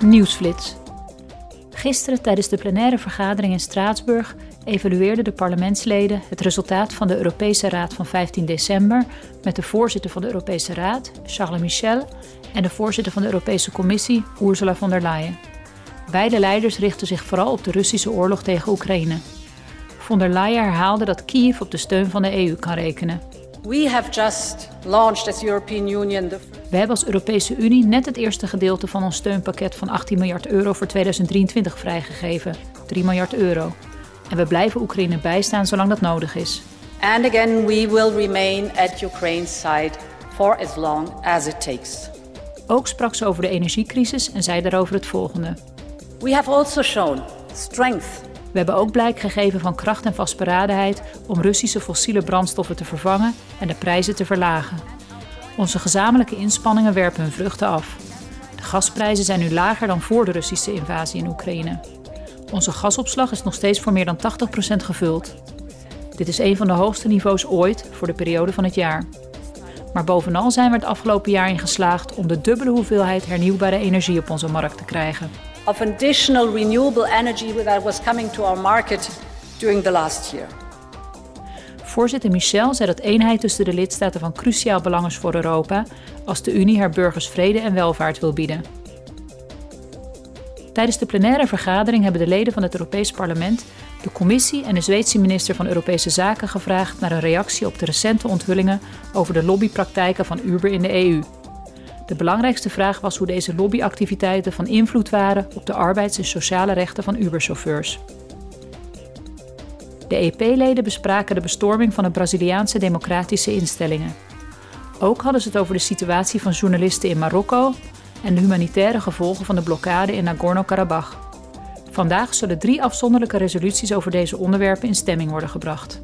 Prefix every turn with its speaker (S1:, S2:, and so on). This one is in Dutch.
S1: Nieuwsflits. Gisteren tijdens de plenaire vergadering in Straatsburg evalueerden de parlementsleden het resultaat van de Europese Raad van 15 december met de voorzitter van de Europese Raad, Charles Michel, en de voorzitter van de Europese Commissie, Ursula von der Leyen. Beide leiders richten zich vooral op de Russische oorlog tegen Oekraïne. Von der Leyen herhaalde dat Kiev op de steun van de EU kan rekenen.
S2: We have just launched as European Union the
S1: We hebben als Europese Unie net het eerste gedeelte van ons steunpakket van 18 miljard euro voor 2023 vrijgegeven, 3 miljard euro. En we blijven Oekraïne bijstaan zolang dat nodig is.
S2: And again, we will remain at Ukraine's side for as long as it takes.
S1: Ook sprak ze over de energiecrisis en zei daarover het volgende.
S2: We have also shown strength
S1: We hebben ook blijk gegeven van kracht en vastberadenheid om Russische fossiele brandstoffen te vervangen en de prijzen te verlagen. Onze gezamenlijke inspanningen werpen hun vruchten af. De gasprijzen zijn nu lager dan voor de Russische invasie in Oekraïne. Onze gasopslag is nog steeds voor meer dan 80% gevuld. Dit is een van de hoogste niveaus ooit voor de periode van het jaar. Maar bovenal zijn we het afgelopen jaar in geslaagd om de dubbele hoeveelheid hernieuwbare energie op onze markt te krijgen.
S2: Of additional renewable energy that was coming to our market during the last year.
S1: Voorzitter Michel zei dat eenheid tussen de lidstaten van cruciaal belang is voor Europa als de Unie haar burgers vrede en welvaart wil bieden. Tijdens de plenaire vergadering hebben de leden van het Europees Parlement de Commissie en de Zweedse minister van Europese Zaken gevraagd naar een reactie op de recente onthullingen over de lobbypraktijken van Uber in de EU. De belangrijkste vraag was hoe deze lobbyactiviteiten van invloed waren op de arbeids- en sociale rechten van Uber-chauffeurs. De EP-leden bespraken de bestorming van de Braziliaanse democratische instellingen. Ook hadden ze het over de situatie van journalisten in Marokko en de humanitaire gevolgen van de blokkade in Nagorno-Karabakh. Vandaag zullen drie afzonderlijke resoluties over deze onderwerpen in stemming worden gebracht.